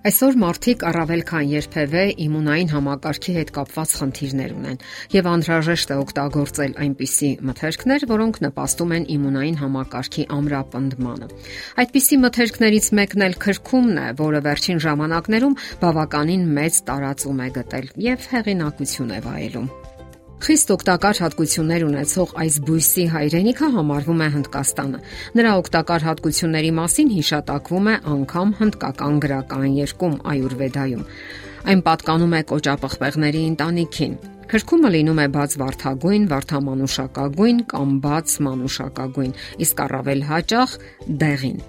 Այսօր մարդիկ առավել քան երբևէ իմունային համակարգի հետ կապված խնդիրներ ունեն եւ անհրաժեշտ է օգտագործել այնպիսի մթերքներ, որոնք նպաստում են իմունային համակարգի ամրապնդմանը։ Այդպիսի մթերքներից մեկն էլ քրքումն է, որը վերջին ժամանակներում բավականին մեծ տարածում է գտել եւ հեղինակություն է վայելում։ Խիստ օգտակար հատկություններ ունեցող այս բույսի հայրենիքը համարվում է Հնդկաստանը։ Նրա օգտակար հատկությունների մասին հիշատակվում է անգամ հնդկական գրական երկում Այուրվեդայում։ Այն պատկանում է կոճապղպեղների ընտանիքին։ Քրքումը լինում է բաց վարդագույն, վարդամանուշակագույն կամ բաց մանուշակագույն, իսկ առավել հաճախ դեղին։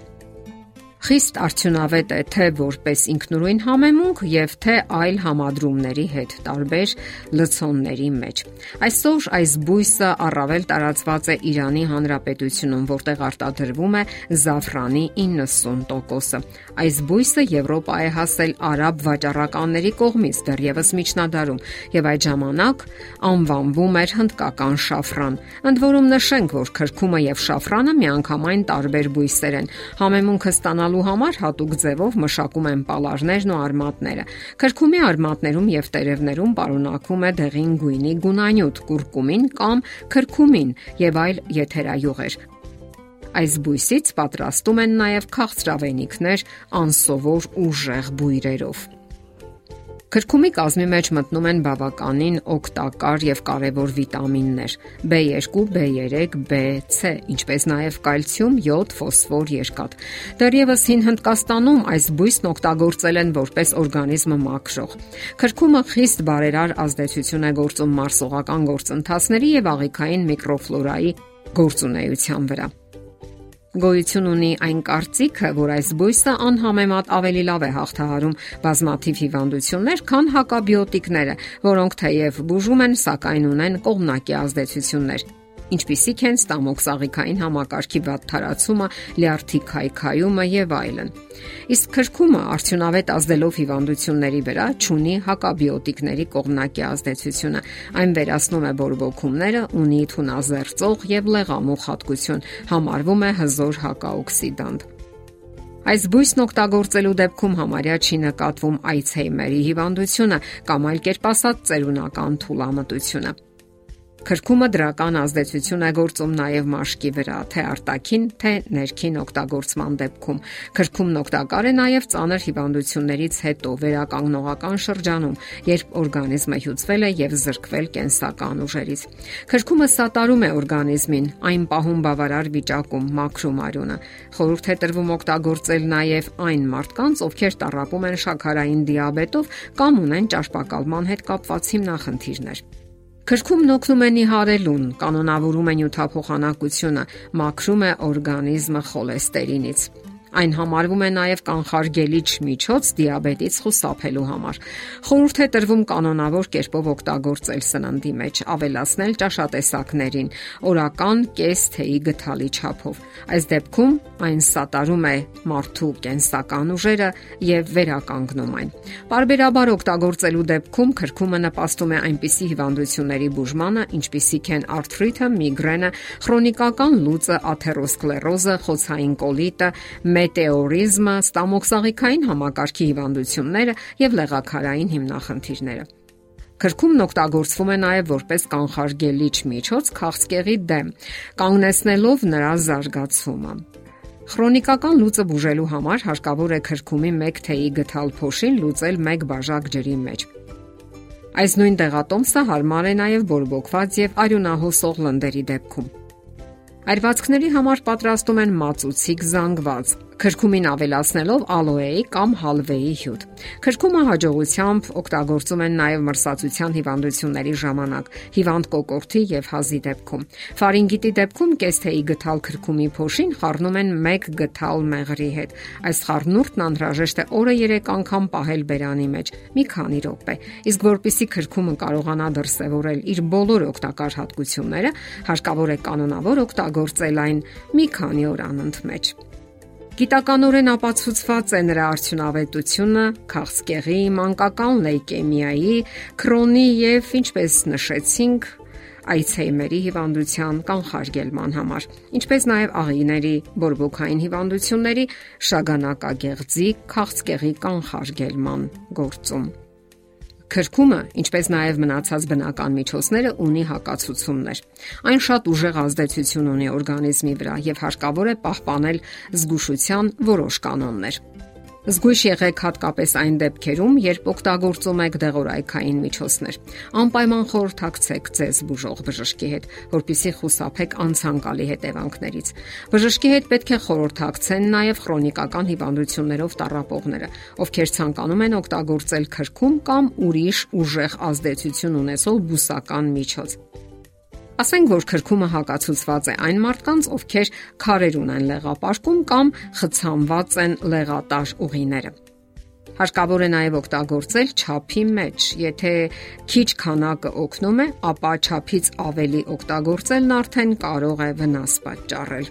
Խիստ արդյունավետ է թե որպես ինքնուրույն համեմունք եւ թե այլ համադրումների հետ տարբեր լցոնների մեջ։ Այսօր այս բույսը առավել տարածված է Իրանի Հանրապետությունում, որտեղ արտադրվում է զաֆրանի 90%-ը։ Այս բույսը Եվրոպա է հասել արաբ վաճառականների կողմից դեռևս միջնադարում եւ այդ ժամանակ անվանվում էր հնդկական շաֆրան։ Ընդ որում նշենք, որ քրքումը եւ շաֆրանը միանգամայն տարբեր բույսեր են։ Համեմունքը ստանալ ստանալու համար հատուկ ձևով մշակում են պալարներն ու արմատները։ Քրքումի արմատներում եւ տերևներում պարունակվում է դեղին գույնի գունանյութ, կուրկումին կամ քրքումին եւ այլ եթերայուղեր։ Այս բույսից պատրաստում են նաև քաղցրավենիքներ անսովոր ուժեղ բույրերով։ Քրքումի կազմի մեջ մտնում են բավականին օգտակար եւ կարեւոր վիտամիններ՝ B2, B3, B, C, ինչպես նաեւ կալցիում, յոդ, ֆոսֆոր, երկաթ։ Դեռևս հին Հնդկաստանում այս բույսն օգտագործել են որպես օրգանիզմը մաքրող։ Քրքումը խիստ բարերար ազդեցություն է գործում մարսողական գործընթացների եւ աղիքային միկրոֆլորայի գործունեության վրա։ Գոյություն ունի այն կարծիքը, որ այս բույսը անհամեմատ ավելի լավ է հաղթահարում բազմաթիվ հիվանդություններ, քան հակաբիոտիկները, որոնք թեև բուժում են, սակայն ունեն կողմնակի ազդեցություններ ինչպիսիք են ստամոքսաղիքային համակարգի վատթարացումը, լյարդի քայքայումը եւ այլն։ Իսկ քրքումը արդյունավետ ազդելով հիվանդությունների վրա ճունի հակաբիոտիկների կողմնակի ազդեցությունը։ Այն վերացնում է բորբոքումները, ունի թունազերծող եւ լեղամուխ հատկություն, համարվում է հզոր հակաօքսիդանտ։ Այս բույսն օգտագործելու դեպքում համարյա չի նկատվում Alzheimer-ի հիվանդությունը կամ այլ կերպ ասած ծերունական թուլամտությունը։ Քրքումը դրական ազդեցություն է գործում նաև մաշկի վրա, թե արտաքին, թե ներքին օգտագործման դեպքում։ Քրքումն օգտակար է նաև ծանր հիվանդություններից հետո վերականգնողական շրջանում, երբ օրգանիզմը հյուծվել է եւ զրկվել կենսական ուժերից։ Քրքումը սատարում է օրգանիզմին, այն պահում բավարար վիճակում մաքրում արյունը։ Խորհուրդ է տրվում օգտագործել նաև այն մարդկանց, ովքեր տառապում են շաքարային դիաբետով կամ ունեն ճարպակալման հետ կապված հիմնախնդիրներ։ Քրքումն օգնում է նիհարելուն, կանոնավորում է նյութափոխանակությունը, մաքրում է օրգանիզմը խոլեստերինից։ Այն համարվում է նաև կանխարգելիչ միջոց դիաբետից խուսափելու համար։ Խորհուրդ է տրվում կանոնավոր կերպով օգտագործել սննդի մեջ, ավելացնել ճաշատեսակներին, օրական կես թեյի գթալի չափով։ Այս դեպքում այն սատարում է մարդու կենսական ուժերը եւ վերականգնում այն։ Պարբերաբար օգտագործելու դեպքում քրքումը նպաստում է այնպիսի հիվանդությունների բուժմանը, ինչպիսիք են արթրիթը, միգրենը, քրոնիկական լուծը, աթերոսկլերոզը, խոցային կոլիտը, մետեորիզմը, ստամոքսաղիքային համակարգի հիվանդությունները եւ լեղակարային հիմնախնդիրները։ Քրքումն օգտագործվում է նաև որպես կանխարգելիչ միջոց քաղցկեղի դեմ, կանգնեցնելով նրա զարգացումը։ Քրոնիկական լուծը բուժելու համար հարկավոր է քրքումի 1 թեյի գթալ փոշին լուծել 1 բաժակ ջրի մեջ։ Այս նույն տեղատոմսը հարմար է նաև բորբոքված եւ արյունահոսող լնդերի դեպքում։ Այրվածքների համար պատրաստում են մածուցիկ զանգված, քրքումին ավելացնելով ալոեի կամ հալվեի հյութ։ Քրքումը հաջողությամբ օգտագործում են նաև մրսածության հիվանդությունների ժամանակ, հիվանդ կոկորտի եւ հազի դեպքում։ Ֆարինգիտի դեպքում կեսթեի գթալ քրքումի փոշին խառնում են 1 գթալ մեղրի հետ։ Այս խառնուրդն անհրաժեշտ է օրը 3 անգամ պահել բերանի մեջ, մի քանի րոպե։ Իսկ որpիսի քրքումը կարողանա դրսևորել իր բոլոր օգտակար հատկությունները, հարկավոր է կանոնավոր օգտագործել այն մի քանի օր անընդմեջ։ Գիտականորեն ապացուցված է նրա արդյունավետությունը քաղցկեղի, մանկական լեյկեմիայի, քրոնի եւ ինչպես նշեցինք, Այցհեյմերի հիվանդության կանխարգելման համար, ինչպես նաև աղիների բորբոքային հիվանդությունների շագանակագեղձի քաղցկեղի կանխարգելման գործում։ Քրքումը, ինչպես նաև մնացած բնական միջոցները, ունի հակացություններ։ Այն շատ ուժեղ ազդեցություն ունի օրգանիզմի վրա եւ հարկավոր է պահպանել զգուշության որոշ կանոններ։ Զգույշ եղեք հատկապես այն դեպքերում, երբ օգտագործում եք դեղորայքային միջոցներ։ Անպայման խորհրդակցեք ձեզ բուժող բժշկի հետ, որpիսի խուսափեք անցանկալի հետևանքներից։ Բժշկի հետ պետք է խորհրդակցեն նաև քրոնիկական հիվանդություններով տառապողները, ովքեր ցանկանում են օգտագործել քրքում կամ ուրիշ ուժեղ ազդեցություն ունեցող բուսական միջոց։ Ասենք որ քրքումը հակացուցված է այն մարդկանց, ովքեր քարեր ունեն լեղապարկում կամ խցանված են լեղատար ուղիները։ Հարկավոր է նաև օգտագործել ճափի մեջ։ Եթե քիչ քանակը օգնում է, ապա ճափից ավելի օգտագործելն արդեն կարող է վնաս պատճառել։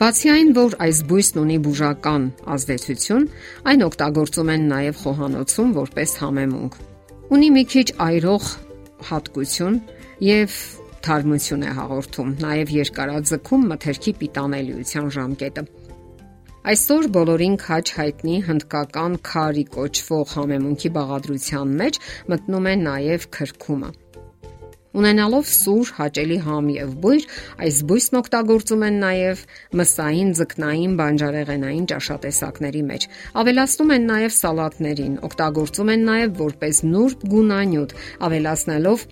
Բացի այն, որ այս բույսն ունի բուժական ազդեցություն, այն օգտագործում են նաև խոհանոցում որպես համեմունք։ Ունի մի քիչ այրող հատկություն եւ թարմություն է հաղորդում, նաև երկարաձգում մթերքի պիտանելիության ժամկետը։ Այսօր բոլորին քաչ հայտնի հնդկական քարի կոչվող համեմունքի բաղադրության մեջ մտնում է նաև քրքումը։ Ունենալով սուր, հաճելի համ եւ բույր, այս բույսն օգտագործում են նաեւ մսային, ձկնային, բանջարեղենային ճաշատեսակների մեջ։ Ավելացնում են նաեւ սալատներին, օգտագործում են նաեւ որպես նուրբ գունանյութ, ավելացնելով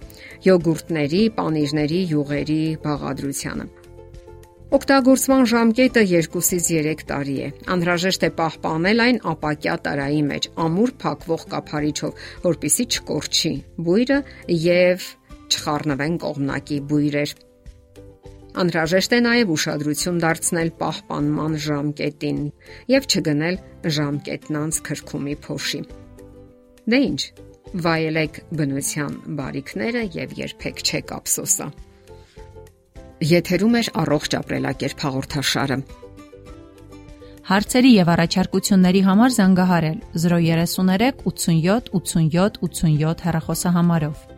յոգուրտների, պանիրների, յուղերի բաղադրությանը։ Օգտագործման ժամկետը 2-ից 3 տարի է։ Անհրաժեշտ է պահպանել այն ապակյա տարայի մեջ ամուր փակվող կափարիչով, որpիսի չկորչի բույրը եւ չխառնվեն կողմնակի բույրեր։ Անհրաժեշտ է նաև ուշադրություն դարձնել պահպանման ժամկետին եւ չգնել ժամկետն անց քրքումի փոշի։ Դե ի՞նչ, վայելեք բնության բարիքները եւ երբեք չեք ափսոսա։ Եթերում է առողջ ապրելակերպ հաղորդաշարը։ Հարցերի եւ առաջարկությունների համար զանգահարել 033 87 87 87 հեռախոսահամարով։